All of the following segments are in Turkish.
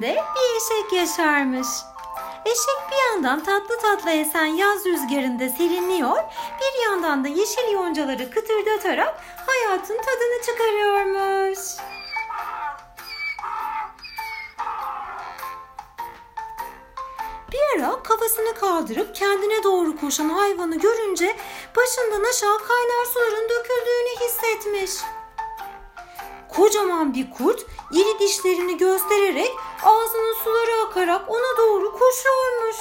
köyünde bir eşek yaşarmış. Eşek bir yandan tatlı tatlı esen yaz rüzgarında serinliyor, bir yandan da yeşil yoncaları kıtırdatarak hayatın tadını çıkarıyormuş. Bir ara kafasını kaldırıp kendine doğru koşan hayvanı görünce başından aşağı kaynar suların döküldüğünü hissetmiş. Kocaman bir kurt iri dişlerini göstererek ağzının suları akarak ona doğru koşuyormuş.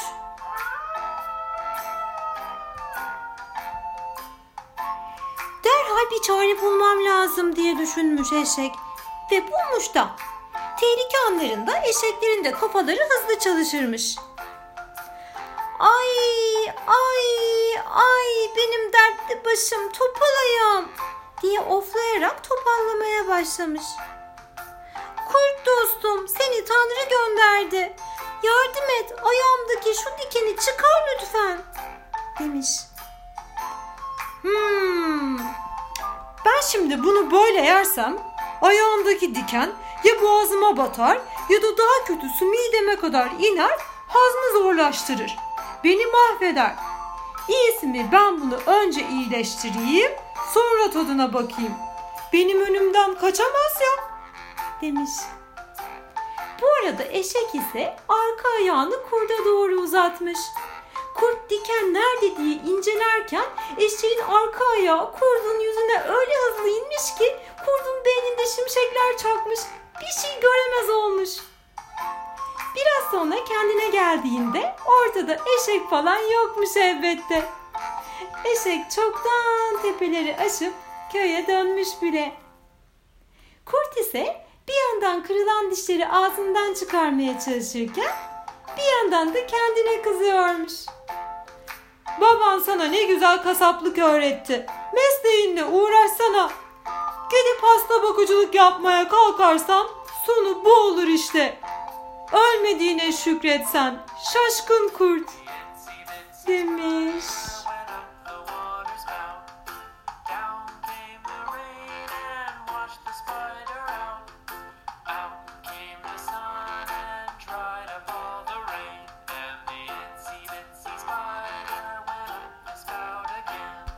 Derhal bir çare bulmam lazım diye düşünmüş eşek ve bulmuş da. Tehlike anlarında eşeklerin de kafaları hızlı çalışırmış. Ay ay ay benim dertli başım topalayam diye oflayarak topallamaya başlamış. Kurt dostum seni Tanrı gönderdi. Yardım et ayağımdaki şu dikeni çıkar lütfen demiş. Hmm. Ben şimdi bunu böyle yersem ayağımdaki diken ya boğazıma batar ya da daha kötüsü mideme kadar iner hazmı zorlaştırır. Beni mahveder. İyisi mi ben bunu önce iyileştireyim sonra tadına bakayım. Benim önümden kaçamaz ya demiş. Bu arada eşek ise arka ayağını kurda doğru uzatmış. Kurt diken nerede diye incelerken eşeğin arka ayağı kurdun yüzüne öyle hızlı inmiş ki kurdun beyninde şimşekler çakmış. Bir şey göremez olmuş. Biraz sonra kendine geldiğinde ortada eşek falan yokmuş elbette. Eşek çoktan tepeleri aşıp köye dönmüş bile. Kurt ise bir yandan kırılan dişleri ağzından çıkarmaya çalışırken bir yandan da kendine kızıyormuş. Baban sana ne güzel kasaplık öğretti. Mesleğinle uğraşsana. Gidip hasta bakıcılık yapmaya kalkarsan sonu bu olur işte. Ölmediğine şükretsen şaşkın kurt demiş.